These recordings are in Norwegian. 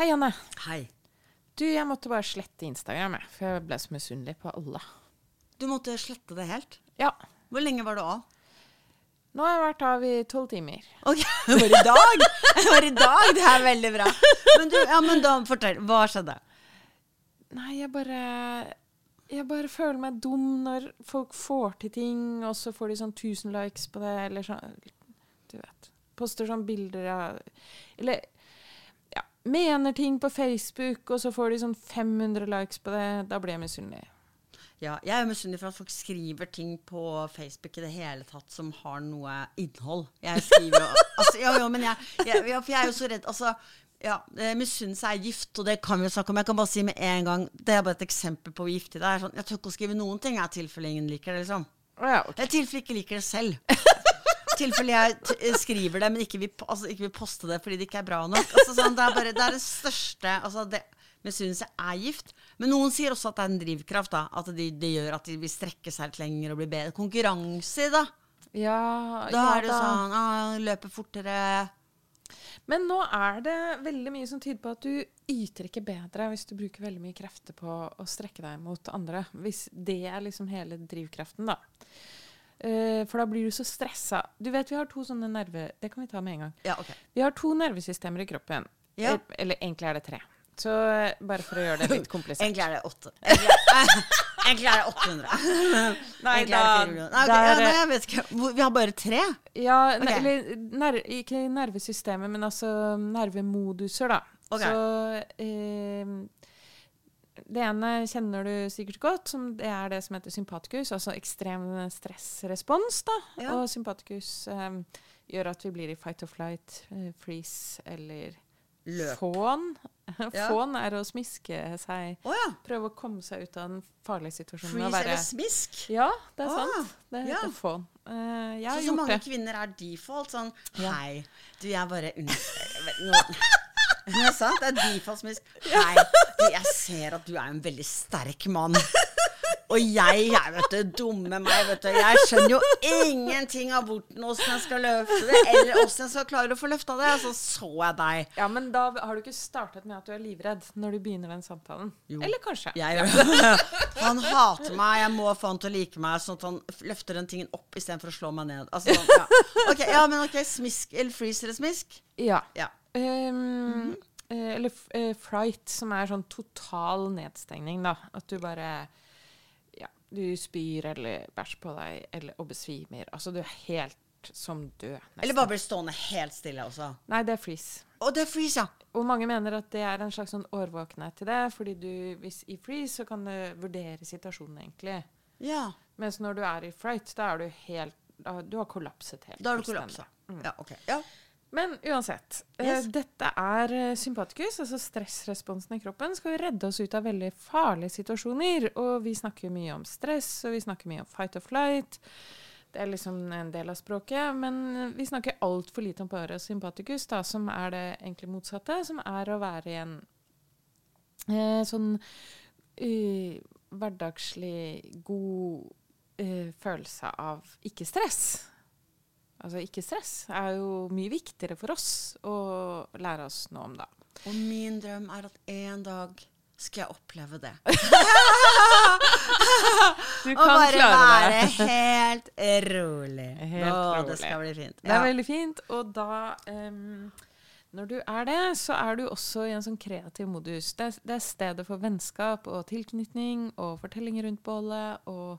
Hei, Anne. Hei. Du, jeg måtte bare slette Instagram, jeg, for jeg ble så misunnelig på alle. Du måtte slette det helt? Ja. Hvor lenge var du av? Nå har jeg vært av i tolv timer. Ok, Det var i dag! Det var i dag, Det er veldig bra. Men du, ja, men da, fortell. Hva skjedde? Nei, jeg bare Jeg bare føler meg dum når folk får til ting, og så får de sånn 1000 likes på det, eller sånn Du vet. Poster sånn bilder av Eller mener ting på Facebook, og så får de sånn 500 likes på det. Da blir jeg misunnelig. Ja, jeg er misunnelig for at folk skriver ting på Facebook i det hele tatt som har noe innhold. Jeg skriver altså, ja, ja, men jeg, jeg, ja, For jeg er jo så redd Altså, ja, eh, misunnelse er gift, og det kan vi jo snakke om. Jeg kan bare si med en gang Det er bare et eksempel på hvor giftig det er. Sånn, jeg tør ikke å skrive noen ting, i tilfelle ingen liker det, liksom. Ja, okay. Jeg tilfelle ikke liker det selv. Tilfelle jeg eh, skriver det, men ikke vil, altså, ikke vil poste det fordi det ikke er bra nok. Altså, sånn, det, er bare, det er det største altså, det, Misunnelse er gift. Men noen sier også at det er en drivkraft. da At det de gjør at de vil strekke seg litt lenger og bli bedre. Konkurranse, da. Ja, Da ja er det jo sånn ah, Løpe fortere. Men nå er det veldig mye som tyder på at du yter ikke bedre hvis du bruker veldig mye krefter på å strekke deg mot andre. Hvis det er liksom hele drivkraften, da. Eh, for da blir du så stressa. Du vet vi har to sånne nerve... Det kan vi ta med en gang. Ja, okay. Vi har to nervesystemer i kroppen. Ja. Eh, Eller egentlig er det tre. Så eh, bare for å gjøre det litt komplisert. Egentlig er det åtte. Egentlig er, det 800. Nei, Egentlig er det 400. Nei, okay, der- ja, nei, jeg vet ikke. Vi har bare tre? Ja, okay. Eller ner ikke nervesystemet, men altså nervemoduser, da. Okay. Så eh, det ene kjenner du sikkert godt, som det er det som heter sympatikus, altså ekstrem stressrespons. da. Ja. Og sympatikus um, gjør at vi blir i fight or flight, eh, freeze eller Løp. Fån. Ja. Fån er å smiske seg, Oh, ja. prøve å komme seg ut av den farlige situasjonen. Freeze være- eller smisk? Ja, det er Ah, sant. Det ja. heter fawn. Eh, Så, så mange det. kvinner er default sånn. Hei, du, jeg bare Det er sant, det er default smisk. Hei, du, jeg ser at du er en veldig sterk mann. Og jeg, jeg vet du, dumme meg, vet du. Jeg skjønner jo ingenting av hvordan åssen jeg skal løfte det, eller åssen jeg skal klare å få løfta det. Og så så jeg deg. Ja, men da har du ikke startet med at du er livredd når du begynner den samtalen. Jo. Eller kanskje. Jeg ja. Han hater meg, jeg må få han til å like meg, sånn at han løfter den tingen opp istedenfor å slå meg ned. Altså, ja. Ok, ja, men ok, smisk eller freeze eller smisk? Ja. Ja. Ehm, eh, eller f- eh, fright, som er sånn total nedstengning, da. At du bare Ja, du spyr eller bæsjer på deg, eller og besvimer. Altså, du er helt som død, nesten. Eller bare blir stående helt stille også. Nei, det er freeze. Og det er freeze, ja. Og mange mener at det er en slags sånn årvåkenhet til det, fordi du, hvis i freeze, så kan du vurdere situasjonen, egentlig. Ja, Mens når du er i fright, da er du helt da- Du har kollapset helt. da har du kollapsa. Mm. Ja, ok. Ja. Men uansett. eh, Yes. dette er eh, sympatikus, altså stressresponsen i kroppen, skal jo redde oss ut av veldig farlige situasjoner. Og vi snakker mye om stress, og vi snakker mye om fight or flight. Det er liksom en del av språket. Men vi snakker altfor lite om parasympatikus, da, som er det egentlig motsatte. Som er å være i en eh, sånn uh, hverdagslig god uh, følelse av ikke-stress. Altså ikke-stress er jo mye viktigere for oss å lære oss noe om, da. Og min drøm er at en dag skal jeg oppleve det. Du Og bare klare være det. helt rolig. Helt Nå, rolig. Det skal bli fint. Det er veldig fint, og da um, Når du er det, så er du også i en sånn kreativ modus. Det er, det er stedet for vennskap og tilknytning og fortellinger rundt bålet og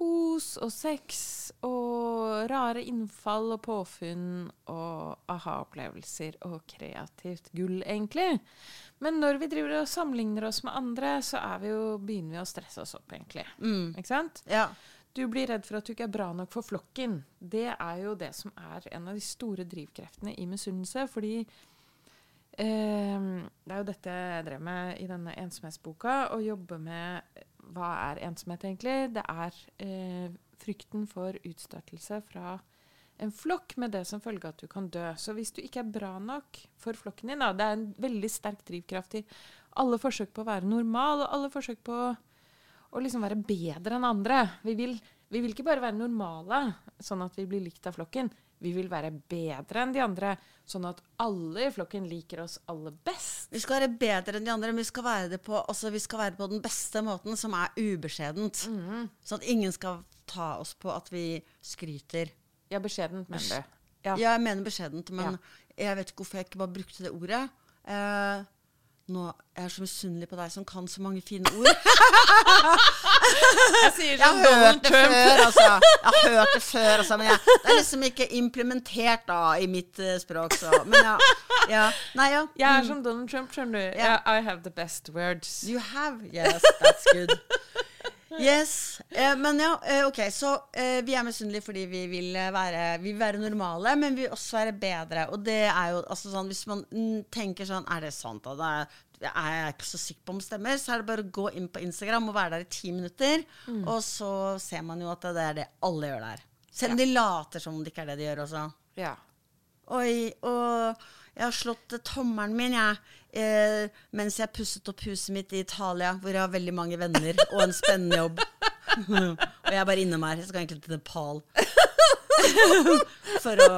kos og sex og rare innfall og påfunn og aha-opplevelser og kreativt gull, egentlig. Men når vi driver og sammenligner oss med andre, så er vi jo, begynner vi å stresse oss opp, egentlig. Mm. Ikke sant? Ja. Du blir redd for at du ikke er bra nok for flokken. Det er jo det som er en av de store drivkreftene i misunnelse. Fordi eh, det er jo dette jeg drev med i denne ensomhetsboka. Å jobbe med hva er ensomhet egentlig? Det er eh, frykten for utstøtelse fra en flokk med det som følge at du kan dø. Så hvis du ikke er bra nok for flokken din da, Det er en veldig sterk drivkraft i alle forsøk på å være normal, og alle forsøk på å liksom være bedre enn andre. Vi vil, vi vil ikke bare være normale, sånn at vi blir likt av flokken. Vi vil være bedre enn de andre, sånn at alle i flokken liker oss aller best. Vi skal være bedre enn de andre, men vi skal være det på, altså, vi skal være på den beste måten, som er ubeskjedent. Sånn at ingen skal ta oss på at vi skryter. Ja, beskjedent, mener du. Ja, Ja. jeg mener beskjedent, men jeg vet ikke hvorfor jeg ikke bare brukte det ordet. Eh, nå jeg er så misunnelig på deg som kan så mange fine ord. Jeg sier Jeg har hørt det før, altså. Jeg har hørt det før, altså. Men jeg, det er liksom ikke implementert da i mitt eh, språk, så Men ja. ja. Nei, ja. Jeg er som Donald Trump, skjønner du. Ja, I have the best words. You have? Yes, that's good. Yes. Eh, men ja, eh, ok. Så eh, vi er misunnelige fordi vi vil eh, være, vi vil være normale, men vi vil også være bedre. Og det er jo altså sånn Hvis man mm, tenker sånn Er det sant? da? Det er, er jeg ikke så sikker på om det stemmer. Så er det bare å gå inn på Instagram og være der i ti minutter. Og så ser man jo at det er det alle gjør der. Selv om de later som om det ikke er det de gjør også. Ja. Oi, og jeg har slått eh, tommelen min, jeg. Eh, mens jeg pusset opp huset mitt i Italia, hvor jeg har veldig mange venner og en spennende jobb. og jeg er bare innom her. Jeg skal egentlig til Nepal. For å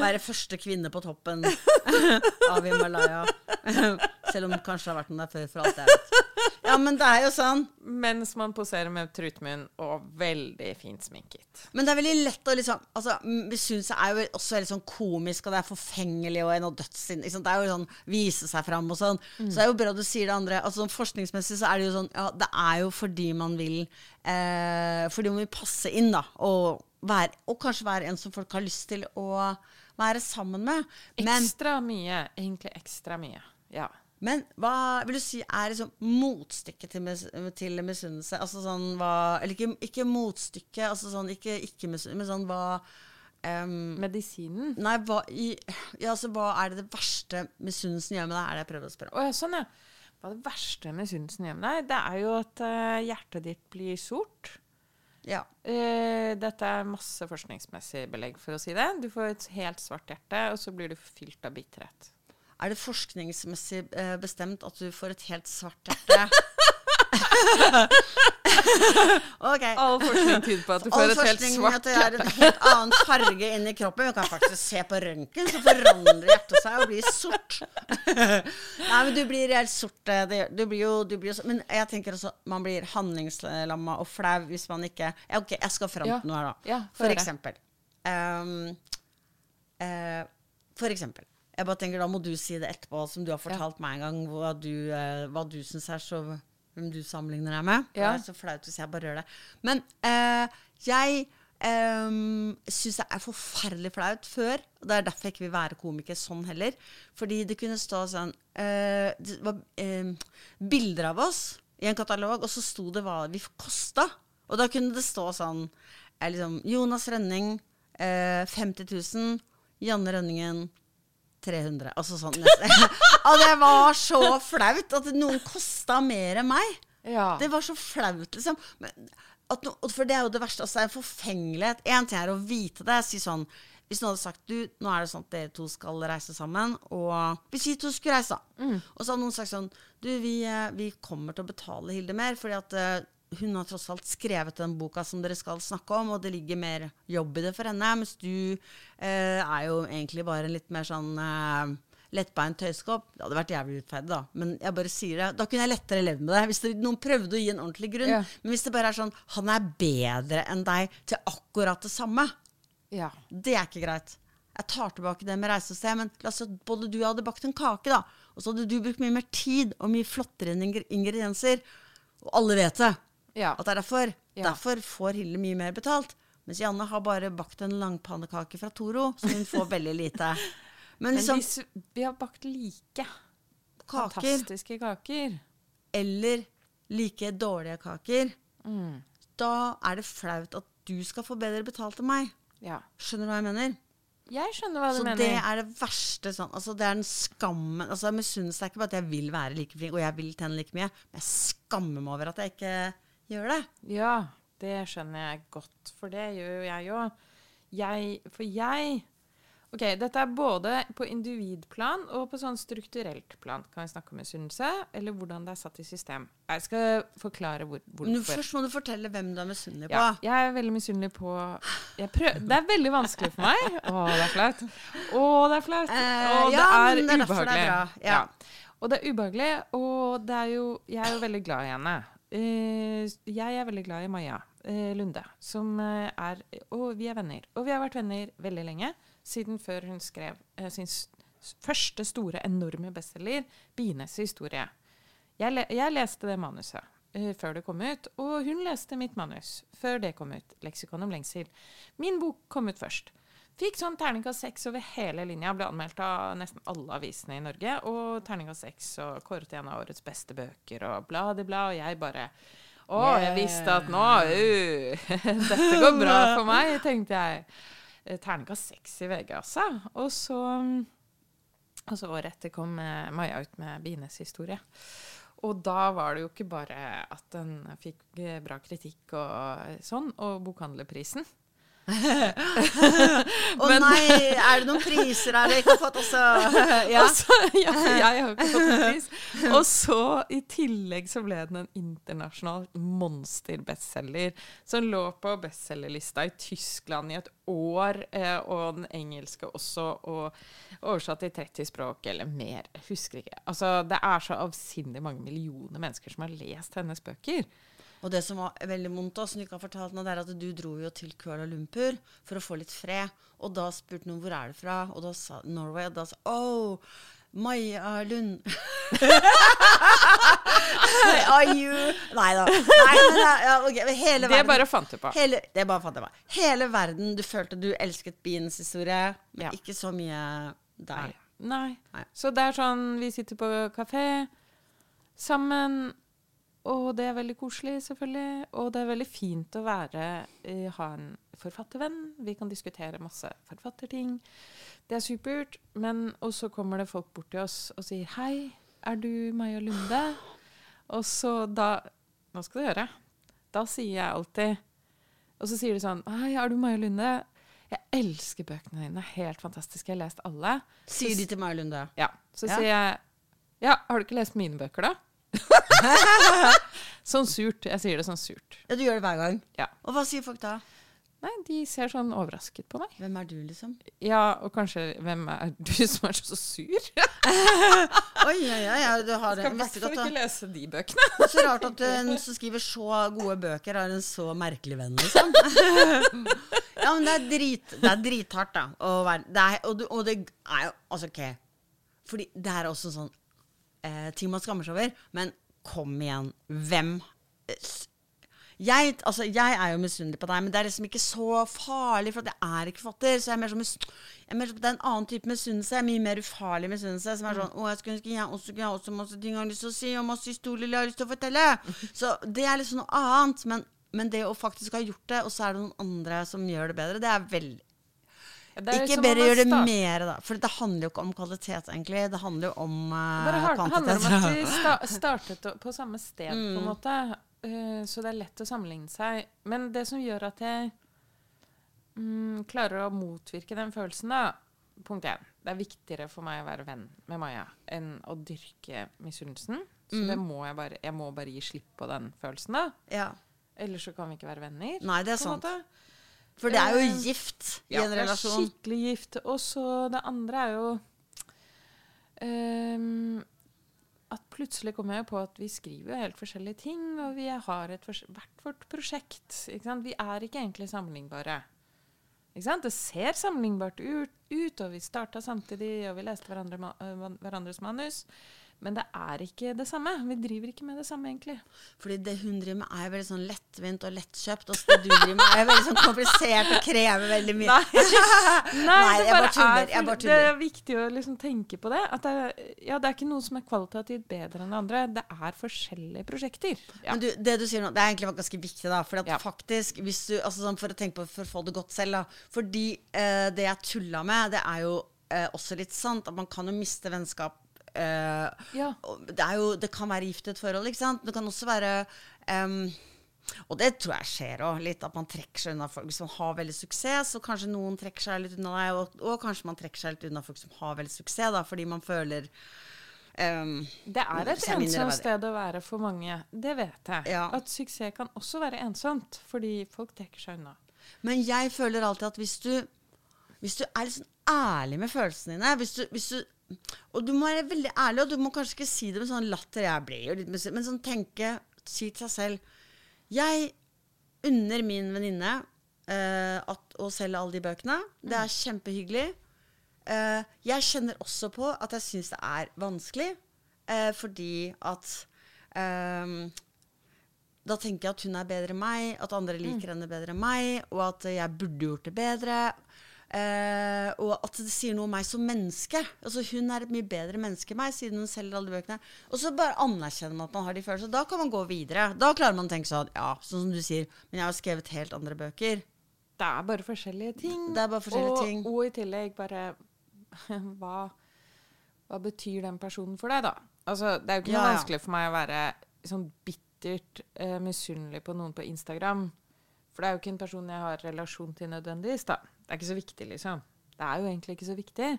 være første kvinne på toppen av Himalaya. Selv om det kanskje har vært noen der før, for alt jeg vet. Ja, men det er jo sånn. Mens man poserer med trutmunn og veldig fint sminket. Men det er veldig lett å liksom altså, Vi syns det er jo også veldig sånn komisk, og det er forfengelig og en dødsinn. ikke Liksom. Det er jo sånn vise seg fram og sånn. Så det er jo bra du sier det andre. Altså sånn Forskningsmessig så er det jo sånn Ja, det er jo fordi man vil eh, Fordi man vil passe inn, da. Og, være, og kanskje være en som folk har lyst til å være sammen med. Men Ekstra mye. Egentlig ekstra mye. Ja. Men hva vil du si er liksom motstykket til, mis til misunnelse? Altså sånn hva Eller ikke, ikke motstykke, altså sånn ikke ikke-misunnelse, men sånn hva um, Medisinen. Nei, hva, i, ja, altså, hva er det det verste misunnelsen gjør med deg? Er det jeg prøver å spørre om. Oh, ja, sånn, ja. Hva er det verste misunnelsen gjør med deg? det er jo at uh, hjertet ditt blir sort. Ja. Uh, dette er masse forskningsmessig belegg for å si det. Du får et helt svart hjerte, og så blir du fylt av bitterhet. Er det forskningsmessig eh, bestemt at du får et helt svart hjerte? okay. All forskning tyder på at du får et helt svart hjerte. All forskning at det er en helt annen farge inni kroppen. Du kan faktisk se på røntgen, så forandrer hjertet seg og blir sort. Nei, men du blir helt sort. eh, du blir jo, du blir jo Men jeg tenker også man blir handlingslamma og flau hvis man ikke ja, Ok, jeg skal fram Ja. noe her, da. Ja, for, for eksempel. Um, uh, for eksempel. Jeg bare tenker, Da må du si det etterpå, som du har fortalt meg en gang, hva du, uh, hva du syns er så Hvem du sammenligner deg med. Ja. Det er så flaut hvis jeg bare gjør det. Men eh, jeg um, syns det er forferdelig flaut før. og Det er derfor jeg ikke vil være komiker sånn heller. Fordi det kunne stå sånn eh, Det var eh, bilder av oss i en katalog, og så sto det hva vi kosta. Og da kunne det stå sånn eh, liksom, Jonas Rønning, eh, 50 000. Janne Rønningen, 300. Altså sånn. Og det var så flaut at noen kosta mer enn meg. Ja. Det var så flaut, liksom. Men no, for det er jo det verste. Altså, det er en forfengelighet. Én ting er å vite det. Si sånn Hvis noen hadde sagt du, nå er det sånn at dere to skal reise sammen, og hvis vi to skulle reise, da. Og så hadde noen sagt sånn Du, vi, eh, vi kommer til å betale Hilde mer, fordi at eh, hun har tross alt skrevet den boka som dere skal snakke om, og det ligger mer jobb i det for henne. Mens du eh, er jo egentlig bare en litt mer sånn eh, lettbeint tøyskopp. Det hadde vært jævlig urettferdig, da. Men jeg bare sier det. Da kunne jeg lettere levd med det. Hvis det, noen prøvde å gi en ordentlig grunn. Ja. Men hvis det bare er sånn Han er bedre enn deg til akkurat det samme. ja. Det er ikke greit. Jeg tar tilbake det med reise og se, men la oss si at både du og jeg hadde bakt en kake, da. Og så hadde du brukt mye mer tid og mye flottere ingredienser. Og alle vet det. Ja. At det er derfor. Ja. Derfor får Hilde mye mer betalt. Mens Janne har bare bakt en langpannekake fra Toro, så hun får veldig lite. Men Men liksom hvis vi har bakt like kaker, fantastiske kaker eller like dårlige kaker, mm. da er det flaut at du skal få bedre betalt enn meg. Ja. Skjønner du hva jeg mener? Jeg skjønner hva du Så mener. det er det verste sånn. Altså det er den skammen altså Misunnelse er ikke bare at jeg vil være like flink, og jeg vil tjene like mye, men jeg skammer meg over at jeg ikke gjør det. Ja, det skjønner jeg godt, for det gjør jo jeg òg. Jeg For jeg Ok, Dette er både på individplan og på sånn strukturelt plan. Kan vi snakke om misunnelse, eller hvordan det er satt i system? Jeg skal forklare hvor, Men hvorfor. først må du fortelle hvem du er misunnelig på. Ja, jeg er veldig misunnelig på jeg prøv, Det er veldig vanskelig for meg. Å, det er flaut. Å, det er flaut. Eh, og det ja, er men ubehagelig. bra. Ja. Og det er ubehagelig, og det er jo Jeg er jo veldig glad i henne. Eh, jeg er veldig glad i Maja eh, Lunde, som eh, er Og vi er venner. Og vi har vært venner veldig lenge, siden før hun skrev sin første store, enorme bestselger, 'Bienes historie'. Jeg, le jeg leste det manuset uh, før det kom ut, og hun leste mitt manus før det kom ut. 'Leksikon om lengsel'. Min bok kom ut først. Fikk sånn terningkast seks over hele linja. Ble anmeldt av nesten alle avisene i Norge. Og terningkast seks og kåret til en av årets beste bøker og bla, di bla. Og jeg bare Å, jeg visste at nå uh, Dette går bra for meg, tenkte jeg. Eh, Terningkast seks i VG, altså. Og så og så året etter kom eh, Maja ut med Bines historie. Og da var det jo ikke bare at den fikk eh, bra kritikk og sånn, og bokhandlerprisen. Å nei, er det noen priser her jeg ikke har fått også? Ja. Også, ja, jeg har ikke fått noen pris. Og så i tillegg så ble den en internasjonal monsterbestselger som lå på bestselgerlista i Tyskland i et år, eh, og den engelske også, og oversatt til 30 språk eller mer. Husker ikke. Altså, det er så avsindig mange millioner mennesker som har lest hennes bøker. Og det som var veldig vondt, og som du ikke har fortalt nå, det er at du dro jo til Kuala Lumpur for å få litt fred. Og da spurte noen hvor er du fra, og da sa Norway, og da sa Oh, Maja Lund Are you Nei da. Nei, men, ja, ja, ok, men hele Det verden bare fant du på. Hele, det bare fant jeg på. Hele verden, du følte du elsket biens historie, men Ja. ikke så mye Nei. deg. Nei. Nei. Så det er sånn Vi sitter på kafé sammen, og det er veldig koselig, selvfølgelig. Og det er veldig fint å være eh, ha en forfattervenn. Vi kan diskutere masse forfatterting. Det er supert. Men og så kommer det folk bort til oss og sier 'Hei, er du Maja Lunde?' Og så da Nå skal du høre. Da sier jeg alltid Og så sier de sånn 'Hei, er du Maja Lunde?' Jeg elsker bøkene dine. Helt fantastiske. Jeg har lest alle. Sier de til Maja Lunde. Ja. Så Ja. sier jeg Ja, har du ikke lest mine bøker, da? sånn surt. Jeg sier det sånn surt. Ja, du gjør det hver gang. Ja. Og hva sier folk da? Nei, de ser sånn overrasket på meg. Hvem er du, liksom? Ja, og kanskje Hvem er du som er så sur? Oi, oi, oi, ja, du har. Skal i hvert fall ikke lese de bøkene. så rart at en som skriver så gode bøker, har en så merkelig venn, liksom. ja, men det er, drit, det er drithardt, da. Være, det er, og, og det er jo Altså, OK. Fordi det er også sånn eh, ting man skammer seg over. Men kom igjen. Hvem jeg, altså, jeg er jo misunnelig på deg, men det er liksom ikke så farlig, for jeg er ikke fatter. Så jeg er mer som jeg er mer, Det er en annen type misunnelse. jeg er Mye mer ufarlig misunnelse. Som er sånn Å, jeg skulle ønske jeg også kunne ha også masse ting jeg har lyst til å si, og masse historier jeg har lyst til å fortelle. Så det er liksom noe annet. Men, men det å faktisk ha gjort det, og så er det noen andre som gjør det bedre, det er veldig Ikke bedre gjør det mer, da. For det handler jo ikke om kvalitet, egentlig. Det handler jo om uh, Bare Det handler om at vi sta startet på samme sted, på Mm. en måte. Uh, så det er lett å sammenligne seg. Men det som gjør at jeg um, klarer å motvirke den følelsen, da Punkt én. Det er viktigere for meg å være venn med Maja enn å dyrke misunnelsen. Så Mm. det må jeg bare Jeg må bare gi slipp på den følelsen, da. Ja. Ellers så kan vi ikke være venner. Nei, det er på sant. måte. For det er jo Eh, gift i Ja, en det er skikkelig gift. Og så det andre er jo um, At plutselig kommer jeg på at vi skriver jo helt forskjellige ting, og vi har hvert vårt prosjekt. Vi er ikke egentlig sammenlignbare. Det ser sammenlignbart ut, ut og vi starta samtidig, og vi leste hverandre, ma- øh, hverandres manus. Men det er ikke det samme. Vi driver ikke med det samme, egentlig. Fordi det hun driver med, er veldig sånn lettvint og lettkjøpt. Og det du driver med, er veldig sånn komplisert og krever veldig mye. Nei, Nei, jeg bare tuller, er jeg bare tuller. Det er viktig å liksom tenke på det. At det, ja, det er ikke noe som er kvalitativt bedre enn det andre. Det er forskjellige prosjekter. Ja. Men du, det du sier nå, det er egentlig ganske viktig, da. For at Ja. faktisk, hvis du, altså sånn for å tenke på for å få det godt selv, da. Fordi eh, det jeg tulla med, det er jo eh, også litt sant. At man kan jo miste vennskap. Eh, Ja. det, jo, det kan være gift i et forhold, ikke sant? Det kan også være um, Og det tror jeg skjer òg, litt at man trekker seg unna folk. som har veldig suksess, så kanskje noen trekker seg litt unna deg, og, og kanskje man trekker seg litt unna folk som har veldig suksess, da, fordi man føler um, Det er et ensomt sted å være for mange. Det vet jeg. Ja. At suksess kan også være ensomt, fordi folk trekker seg unna. Men jeg føler alltid at hvis du, hvis du er litt sånn ærlig med følelsene dine hvis du, hvis du, Og du må være veldig ærlig, og du må kanskje ikke si det med sånn latter. Jeg ble jo litt mis- Men sånn tenke, si til seg selv Jeg unner min venninne eh, å selge alle de bøkene. Det er kjempehyggelig. Eh, jeg kjenner også på at jeg syns det er vanskelig, eh, fordi at ehm, da tenker jeg at hun er bedre enn meg, at andre liker henne bedre enn meg, og at jeg burde gjort det bedre. Eh, og at det sier noe om meg som menneske. Altså Hun er et mye bedre menneske enn meg, siden hun selger alle de bøkene. Og så bare anerkjenner man at man har de følelsene. Da kan man gå videre. Da klarer man å tenke sånn, ja, sånn som du sier, men jeg har skrevet helt andre bøker. Det er bare forskjellige ting. Det er bare forskjellige og, ting. Og i tillegg bare hva, hva betyr den personen for deg, da? Altså, det er jo ikke noe Ja, ja. vanskelig for meg å være sånn bittert eh, misunnelig på noen på Instagram. For det er jo ikke en person jeg har relasjon til nødvendigvis, da. Det er ikke så viktig, liksom. Det er jo egentlig ikke så viktig.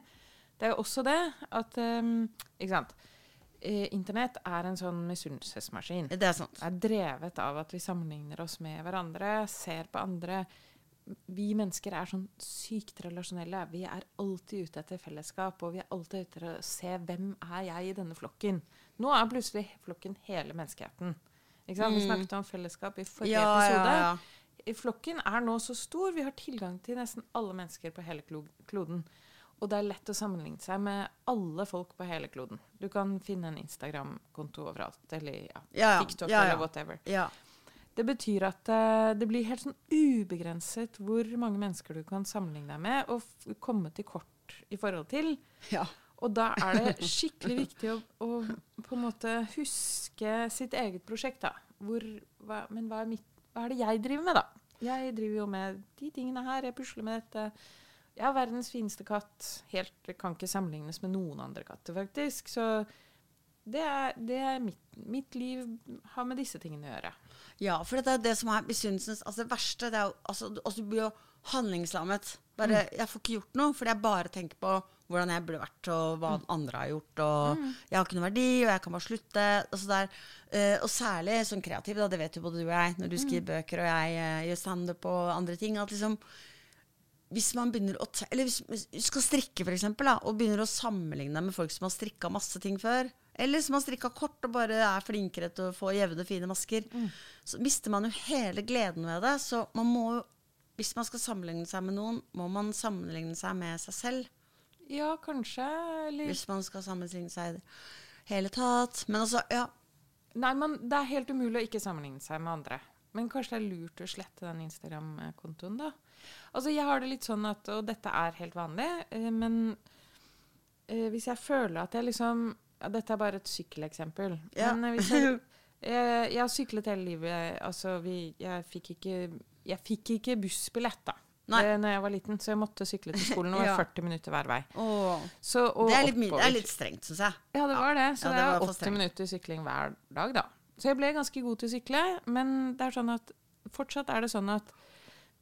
Det er jo også det at um, Ikke sant. Eh, Internett er en sånn misunnelsesmaskin. Det er sant. er drevet av at vi sammenligner oss med hverandre, ser på andre. Vi mennesker er sånn sykt relasjonelle. Vi er alltid ute etter fellesskap, og vi er alltid ute etter å se hvem er jeg i denne flokken. Nå er plutselig flokken hele menneskeheten. Ikke sant? Vi snakket om fellesskap i forrige ja, Ja, ja, ja. I Flokken er nå så stor. Vi har tilgang til nesten alle mennesker på hele kloden. Og det er lett å sammenligne seg med alle folk på hele kloden. Du kan finne en Instagram-konto overalt, eller ja, Ja. TikTok Ja, eller whatever. Ja. Det betyr at uh, det blir helt sånn ubegrenset hvor mange mennesker du kan sammenligne deg med og komme til kort i forhold til. ja. Og da er det skikkelig viktig å, å på en måte huske sitt eget prosjekt. da. Hvor, hva, men hva er, mitt, hva er det jeg driver med, da? Jeg driver jo med de tingene her. Jeg pusler med dette. Jeg har verdens fineste katt. Helt, kan ikke sammenlignes med noen andre katter, faktisk. Så det er, det er mitt, mitt liv har med disse tingene å gjøre. Ja, for det er det som er misunnelsens altså Det verste det er jo altså, altså, Du blir jo handlingslammet. Bare, Jeg får ikke gjort noe, fordi jeg bare tenker på hvordan jeg burde vært, og hva andre har gjort. Og jeg har ikke noen verdi, og jeg kan bare slutte. og så der. eh, og særlig som kreativ, da, det vet jo både du og jeg, når du skriver bøker og jeg uh, gjør standup og andre ting. at liksom hvis man begynner å Eller hvis du skal strikke, for eksempel, da, og begynner å sammenligne med folk som har strikka masse ting før, eller som har strikka kort og bare er flinkere til å få jevne, fine masker, så mister man jo hele gleden ved det. Så man må jo Hvis man skal sammenligne seg med noen, må man sammenligne seg med seg selv. Ja, kanskje. Eller Hvis man skal sammenligne seg i det hele tatt. Men altså, ja. Nei, men det er helt umulig å ikke sammenligne seg med andre. Men kanskje det er lurt å slette den Instagram-kontoen, da. Altså, jeg har det litt sånn at Og dette er helt vanlig, eh, men eh, hvis jeg føler at jeg liksom ja, Dette er bare et sykkeleksempel. Ja. Men eh, hvis jeg, jeg, jeg har syklet hele livet. Altså, vi, jeg fikk ikke jeg fikk ikke bussbillett da Nei. det, når jeg var liten, så jeg måtte sykle til skolen. Var Ja. 40 minutter hver vei. Så, og Det er litt, det er litt strengt, syns jeg. Ja, det var det. Så Ja, det, det er 80 minutter sykling hver dag, da. Så jeg ble ganske god til å sykle, men det er sånn at fortsatt er det sånn at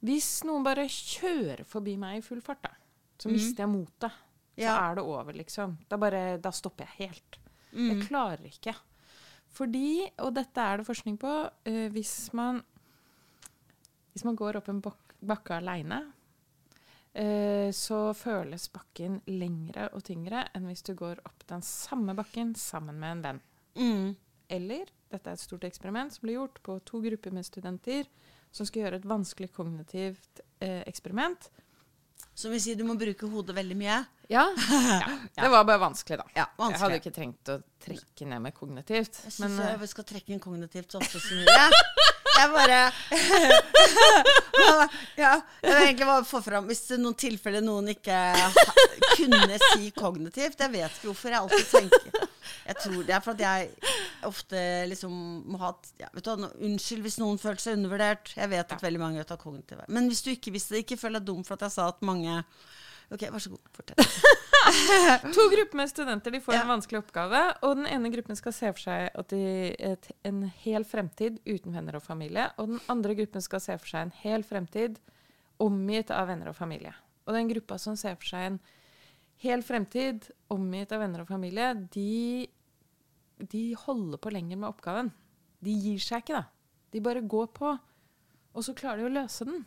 hvis noen bare kjører forbi meg i full fart, da, så mister jeg motet. Så Ja. er det over, liksom. Da, bare, da stopper jeg helt. Mm. Jeg klarer ikke. Fordi, og dette er det forskning på, eh, hvis man hvis man går opp en bak bakke aleine, eh, så føles bakken lengre og tyngre enn hvis du går opp den samme bakken sammen med en venn. Mm. Eller, dette er et stort eksperiment som ble gjort på to grupper med studenter som skal gjøre et vanskelig kognitivt eh, eksperiment. Som vil si, du må bruke hodet veldig mye. Ja. ja. Det var bare vanskelig, da. Ja, Jeg hadde ikke trengt å trekke ned med kognitivt. Jeg Men syns eh, vi skal trekke inn kognitivt så ofte som mulig. Jeg bare Ja, jeg vil egentlig bare få fram Hvis det er noen tilfeller noen ikke kunne si kognitivt Jeg vet ikke hvorfor jeg alltid tenker Jeg tror det er for at jeg ofte liksom må ha ja, vet du, Unnskyld hvis noen følte seg undervurdert. Jeg vet at veldig mange vet at kognitiv er Men hvis du ikke det, ikke føl deg dum for at jeg sa at mange Ok, vær så god. Fortell. To grupper med studenter de får Ja. en vanskelig oppgave. Og den ene gruppen skal se for seg at de, et, en hel fremtid uten venner og familie. Og den andre gruppen skal se for seg en hel fremtid omgitt av venner og familie. Og den gruppa som ser for seg en hel fremtid omgitt av venner og familie, de, de holder på lenger med oppgaven. De gir seg ikke, da. De bare går på. Og så klarer de å løse den.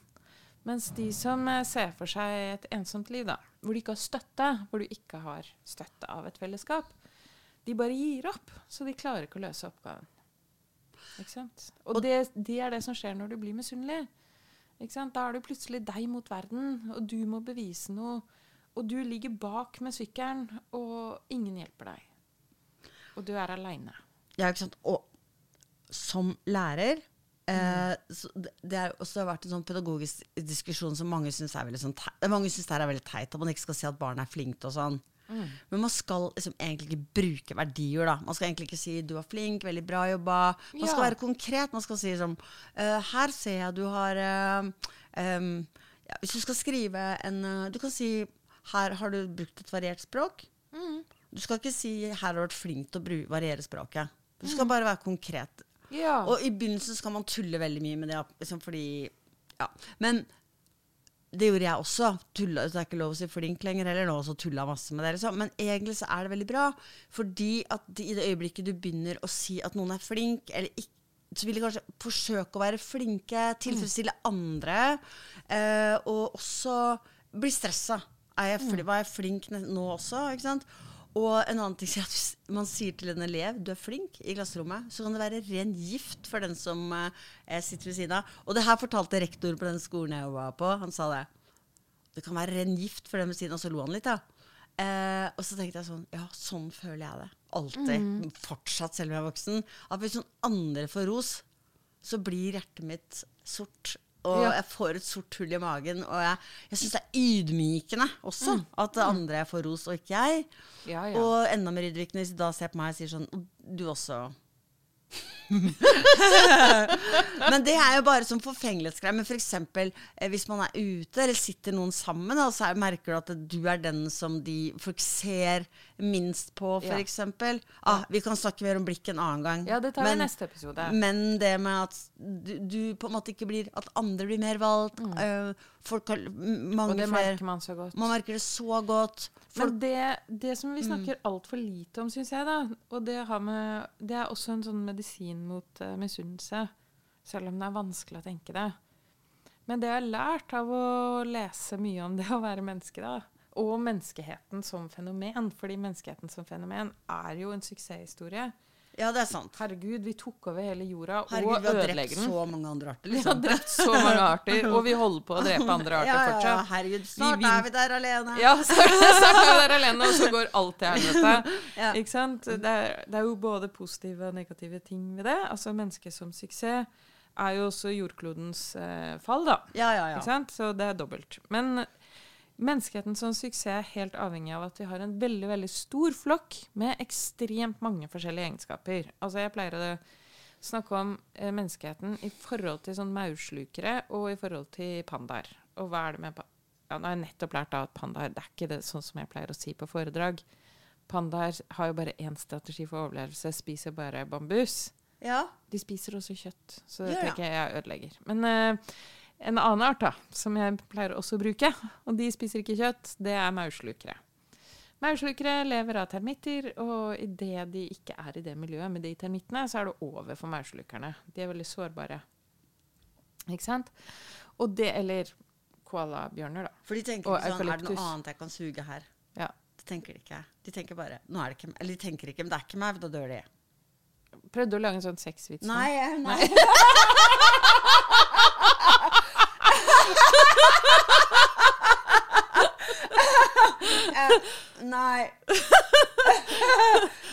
Mens de som eh, ser for seg et ensomt liv, da, hvor du ikke har støtte, hvor du ikke har støtte av et fellesskap, de bare gir opp. Så de klarer ikke å løse oppgaven. Ikke sant? Og det, det er det som skjer når du blir misunnelig. Ikke sant? Da er det plutselig deg mot verden, og du må bevise noe. Og du ligger bak med sykkelen, og ingen hjelper deg. Og du er aleine. Ja, ikke sant. Og som lærer eh, så det, er også vært en sånn pedagogisk diskusjon som mange syns er veldig sånn. Mange synes det er veldig teit, at man ikke skal si at barn er flinkt og sånn. Men man skal liksom egentlig ikke bruke verdier, da. Man skal egentlig ikke si 'du var flink', 'veldig bra jobba'. Man skal være konkret. Man skal si sånn 'her ser jeg du har uh, um, ja, Hvis du skal skrive en uh, Du kan si 'her har du brukt et variert språk'. Du skal ikke si 'her har du vært flink til å variere språket'. Du skal bare være konkret. Ja. Og i begynnelsen skal man tulle veldig mye med det, liksom fordi Ja. Men det gjorde jeg også. Tulla, det er ikke lov å si flink lenger heller nå, så tulla masse med det. Liksom. Men egentlig så er det veldig bra, fordi at de, i det øyeblikket du begynner å si at noen er flink, eller ikke så vil de kanskje forsøke å være flinke, tilfredsstille andre, eh, og også bli stressa. Er jeg fli, var jeg flink nå også? Ikke sant? Og en annen ting er at hvis man sier til en elev du er flink i klasserommet, så kan det være ren gift for den som eh, sitter ved siden av. Og det her fortalte rektor på den skolen jeg var på. Han sa det. Det kan være ren gift for den ved siden av. Så lo han litt, da. Eh, og så tenkte jeg sånn Ja, sånn føler jeg det. Alltid. Fortsatt, selv om jeg er voksen. At hvis noen andre får ros, så blir hjertet mitt sort. Og Ja. jeg får et sort hull i magen. Og jeg, jeg syns det er ydmykende også at det andre får ros, og ikke jeg. ja, ja. Og enda mer ydmykende hvis de da ser på meg og sier sånn Du også. Men det er jo bare som forfengelighetsgreier. Men f.eks. Eh, hvis man er ute, eller sitter noen sammen, og så er, merker du at du er den som de folk ser minst på, Ja. f.eks. Ah, vi kan snakke mer om blikk en annen gang. ja, det tar vi Men- neste episode. men det med at du, du på en måte ikke blir At andre blir mer valgt. øh, folk har mange flere og det flere merker man så godt. Man merker det så godt. Folk, Men det, det som Mm. vi snakker altfor lite om, syns jeg, da, og det, har med, det er også en sånn medisin mot uh, misunnelse, selv om det er vanskelig å tenke det. Men det jeg har lært av å lese mye om det å være menneske, da, og menneskeheten som fenomen, fordi menneskeheten som fenomen er jo en suksesshistorie. Ja, det er sant. Herregud, vi tok over hele jorda Herregud, og vi har drept så mange andre arter. Liksom. Vi har Liksom. drept så mange arter, og vi holder på å drepe andre arter ja, ja, ja, fortsatt. herregud, snart vi er vi der alene. Ja, snart, snart er vi der alene, og så går alt til helvete. Ja. Ikke sant? Det er, det er jo både positive og negative ting ved det. Altså Mennesket som suksess er jo også jordklodens eh, fall, da. Ja, ja, Ikke ja. sant? Så det er dobbelt. Men menneskeheten som suksess er helt avhengig av at vi har en veldig veldig stor flokk med ekstremt mange forskjellige egenskaper. Altså Jeg pleier å snakke om eh, menneskeheten i forhold til sånn maurslukere og i forhold til pandaer. Og hva er det med pa ja, Nå har jeg nettopp lært da at pandaer Det er ikke det sånn som jeg pleier å si på foredrag. Pandaer har jo bare én strategi for overlevelse, spiser bare bambus. ja. De spiser også kjøtt, så det Ja, ja. tenker jeg jeg ødelegger. Men eh, en annen art da, som jeg pleier også å bruke, og de spiser ikke kjøtt, det er maurslukere. Maurslukere lever av termitter, og idet de ikke er i det miljøet med de termittene, så er det over for maurslukerne. De er veldig sårbare. Ikke sant? Og det, eller koalabjørner, da. For de tenker ikke sånn Er det noe annet jeg kan suge her? Ja. Det tenker de ikke. De tenker bare Nå er det ikke Eller de tenker ikke, men det er ikke meg, da dør de. Prøvde å lage en sånn sexvits. Nei, Nei, nei. Nei.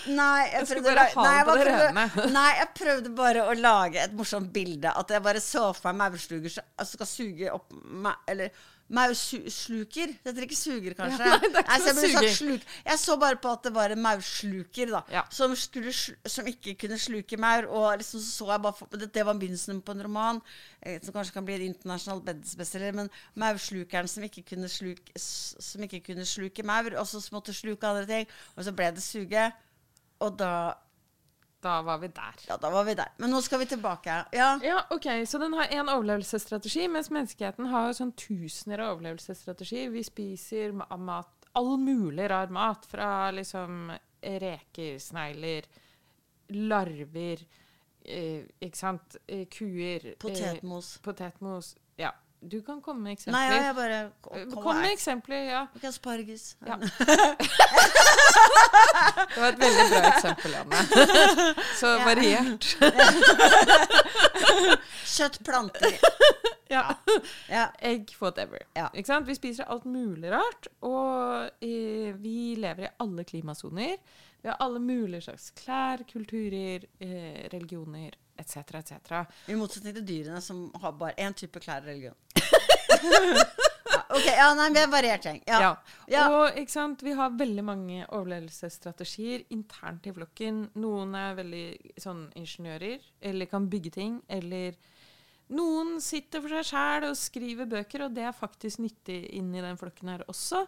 Nei, jeg prøvde, ha nei, jeg prøvde, nei, jeg prøvde bare å lage et morsomt bilde. At jeg bare så for meg maursluger som som skal suge opp meg Eller Maussluker. Det heter ikke suger, kanskje? Ja, nei, det er ikke så jeg, sluk. jeg så bare på at det var en maursluker, da. Ja. Som, skulle, som ikke kunne sluke maur. Og liksom så, jeg bare for, det, var begynnelsen på en roman eh, som kanskje kan bli en internasjonal bestselger. Men maurslukeren som ikke kunne sluke, som ikke kunne sluke maur, og så måtte sluke andre ting. Og så ble det suge. Og da Da var vi der. Ja, da var vi der. Men nå skal vi tilbake. Ja. Ja, ok, Så den har én overlevelsesstrategi, mens menneskeheten har sånn tusener av overlevelsesstrategier. Vi spiser mat, all mulig rar mat, fra liksom reker, snegler, larver, eh, ikke sant, Kuer. kuer eh, Potetmos. Potetmos. Ja. Du kan komme med Nei, eksempler. ja, jeg bare Eh, Kom med eksempler, ja. Ok, asparges. Ja. Det var et veldig bra eksempel, Anne. Så variert. Kjøtt, planter. Ja. Ja. Egg, whatever. Ja. Ikke sant? Vi spiser alt mulig rart, og eh, vi lever i alle klimasoner. Vi har alle mulige slags klær, kulturer, eh, religioner etc., etc. I motsetning til dyrene som har bare én type klær og religion. ja, ok, ja, nei, vi er variert. Ja. Ja. Ja. Og ikke sant? vi har veldig mange overlevelsesstrategier internt i flokken. Noen er veldig sånn ingeniører, eller kan bygge ting, eller noen sitter for seg sjæl og skriver bøker, og det er faktisk nyttig inn i den flokken her også.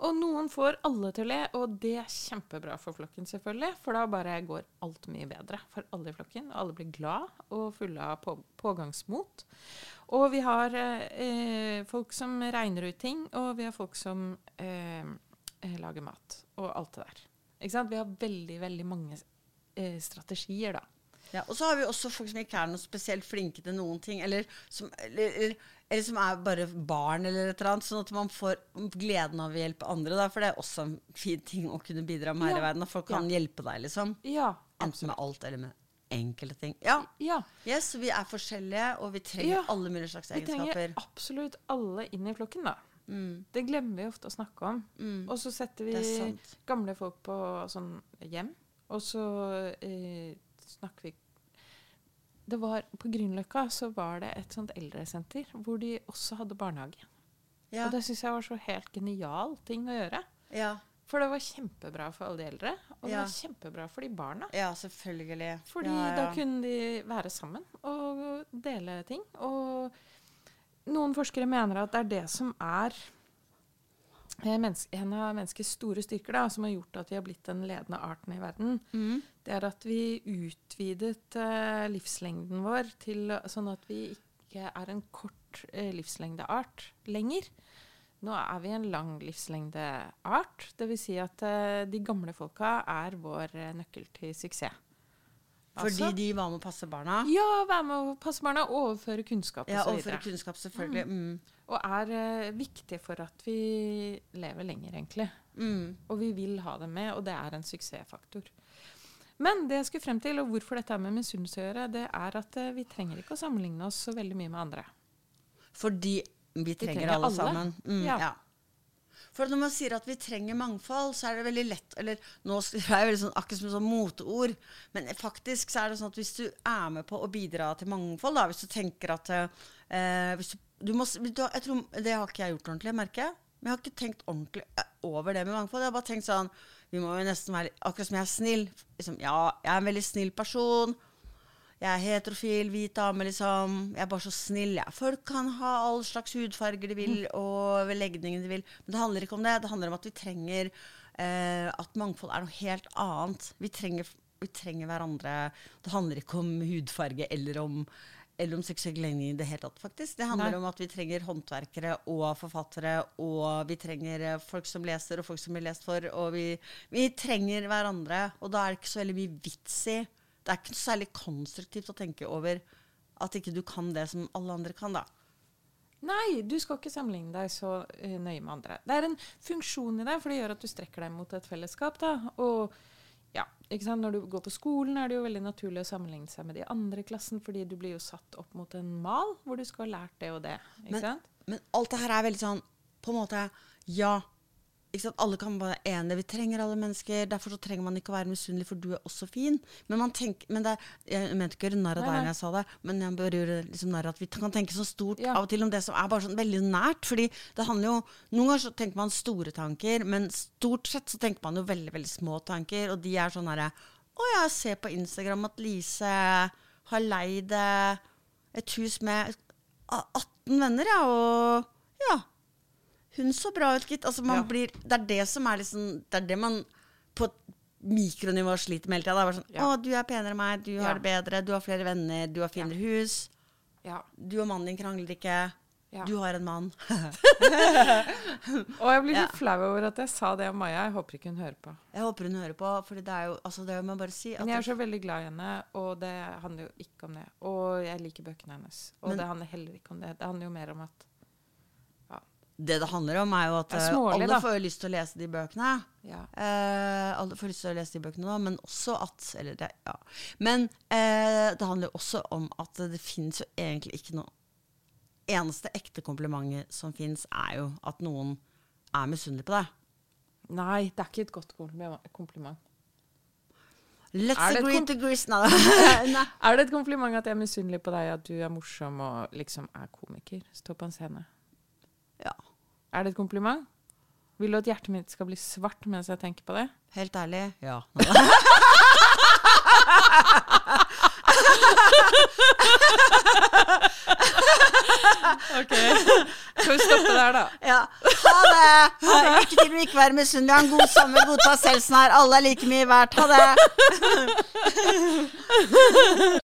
Og noen får alle til å le, og det er kjempebra for flokken, selvfølgelig. For da bare går alt mye bedre for alle i flokken. og Alle blir glad og fulle av på, pågangsmot. Og vi har eh, folk som regner ut ting, og vi har folk som eh, lager mat. Og alt det der. Ikke sant? Vi har veldig, veldig mange eh, strategier, da. Ja, og så har vi også folk som ikke er noe spesielt flinke til noen ting, eller som, eller, eller, som er bare barn, eller et eller annet, sånn at man får gleden av å hjelpe andre. Da, for det er også en fin ting å kunne bidra med her Ja. i verden. At folk kan hjelpe deg, liksom. Ja, Enten med alt eller med enkelte ting. Ja, ja. yes, vi er forskjellige, og vi trenger Ja. alle mulige slags egenskaper. Vi trenger absolutt alle inn i flokken, da. Mm, Det glemmer vi ofte å snakke om. mm, Og så setter vi gamle folk på sånn hjem, og så eh, snakker vi det var, På Grünerløkka så var det et sånt eldresenter hvor de også hadde barnehage. Ja, Og det syns jeg var så helt genial ting å gjøre. ja, For det var kjempebra for alle de eldre, og det var kjempebra for de barna. ja, selvfølgelig. Fordi ja, ja. da kunne de være sammen og dele ting. Og noen forskere mener at det er det som er en av menneskets store styrker, da, som har gjort at vi har blitt den ledende arten i verden. Mm. Det er at vi utvidet eh, livslengden vår til sånn at vi ikke er en kort eh, livslengdeart lenger. Nå er vi en lang livslengdeart. Dvs. Si at eh, de gamle folka er vår eh, nøkkel til suksess. Fordi Altså- de var med å passe barna? Ja, være med å passe barna, overføre kunnskap Ja, osv. kunnskap, selvfølgelig. Mm. Og er uh, viktig for at vi lever lenger, egentlig. Mm. Og vi vil ha det med, og det er en suksessfaktor. Men det jeg skulle frem til, og hvorfor dette er med misunnelse å gjøre, det er at uh, vi trenger ikke å sammenligne oss så veldig mye med andre. Fordi vi trenger, trenger alle, alle. sammen. Mm, Ja. ja. For når man sier at vi trenger mangfold, så er det veldig lett Eller nå skriver jeg sånn, akkurat som sånn moteord, men faktisk så er det sånn at hvis du er med på å bidra til mangfold, da, hvis du tenker at eh, hvis du, du må, jeg tror, Det har ikke jeg gjort ordentlig, merker jeg. Men jeg har ikke tenkt ordentlig eh, over det med mangfold. Jeg har bare tenkt sånn Vi må jo nesten være Akkurat som jeg er snill. Liksom, ja, jeg er en veldig snill person. Jeg er heterofil, hvit dame, liksom. Jeg er bare så snill, jeg. Folk kan ha all slags hudfarger de vil, og legninger de vil. Men det handler ikke om det. Det handler om at vi trenger eh, At mangfold er noe helt annet. Vi trenger, vi trenger hverandre. Det handler ikke om hudfarge eller om eller om seksuell legning i det hele tatt, faktisk. Det handler Nei. om at vi trenger håndverkere og forfattere, og vi trenger eh, folk som leser, og folk som blir lest for, og vi, vi trenger hverandre. Og da er det ikke så veldig mye vits i Det er ikke særlig konstruktivt å tenke over at ikke du kan det som alle andre kan, da. Nei, du skal ikke sammenligne deg så eh, nøye med andre. Det er en funksjon i deg, for det gjør at du strekker deg mot et fellesskap. Da. Og ja, ikke sant? når du går på skolen, er det jo veldig naturlig å sammenligne seg med de andre i klassen, fordi du blir jo satt opp mot en mal hvor du skal ha lært det og det. Ikke Men- sant? Men alt det her er veldig sånn På en måte Ja. Alle kan være enige. Vi trenger alle mennesker. Derfor så trenger man ikke å være misunnelig, for du er også fin. Men man tenker, men det, Jeg mente ikke å gjøre narr av deg når jeg sa det, men jeg bare gjør liksom narr at vi kan tenke så stort Ja. av og til om det som er bare sånn veldig nært. fordi det handler jo Noen ganger så tenker man store tanker, men stort sett så tenker man jo veldig, veldig små tanker, og de er sånn herre Å, jeg ser på Instagram at Lise har leid eh, et hus med 18 venner, ja, og ja. Hun så bra ut, gitt. Altså, man Ja. blir, det er det som er liksom Det er det man på et mikronivå sliter med hele tida. Sånn Ja. Å, du er penere enn meg, du har det bedre, du har flere venner, du har finere hus. Ja. Du og mannen din krangler ikke. Ja. Du har en mann. Og jeg blir Ja. flau over at jeg sa det om Maja. Jeg håper ikke hun hører på. Jeg håper hun hører på, for det er jo altså det må jeg bare si Men jeg er så veldig glad i henne, og det handler jo ikke om det. Og jeg liker bøkene hennes. Og Men- det handler heller ikke om det. Det handler jo mer om at det det handler om, er jo at er eh, smålig, alle får jo lyst til å lese de bøkene. Ja. Eh, alle får lyst til å lese de bøkene nå, men også at Eller det, ja. Men eh, det handler jo også om at det fins jo egentlig ikke noe Eneste ekte komplimentet som fins, er jo at noen er misunnelig på deg. Nei, det er ikke et godt kompliment. Let's Er agree to grease. Nei. Er det et kompliment at jeg er misunnelig på deg, at du er morsom og liksom er komiker? Stå på en scene. Ja. Er det et kompliment? Vil du at hjertet mitt skal bli svart mens jeg tenker på det? Helt ærlig, ja. Ok, Skal vi stoppe der, da? ja. Ha det! Lykke til med ikke være misunnelig. Ha en god sommer. Godta selv her. Alle er like mye verdt. Ha det!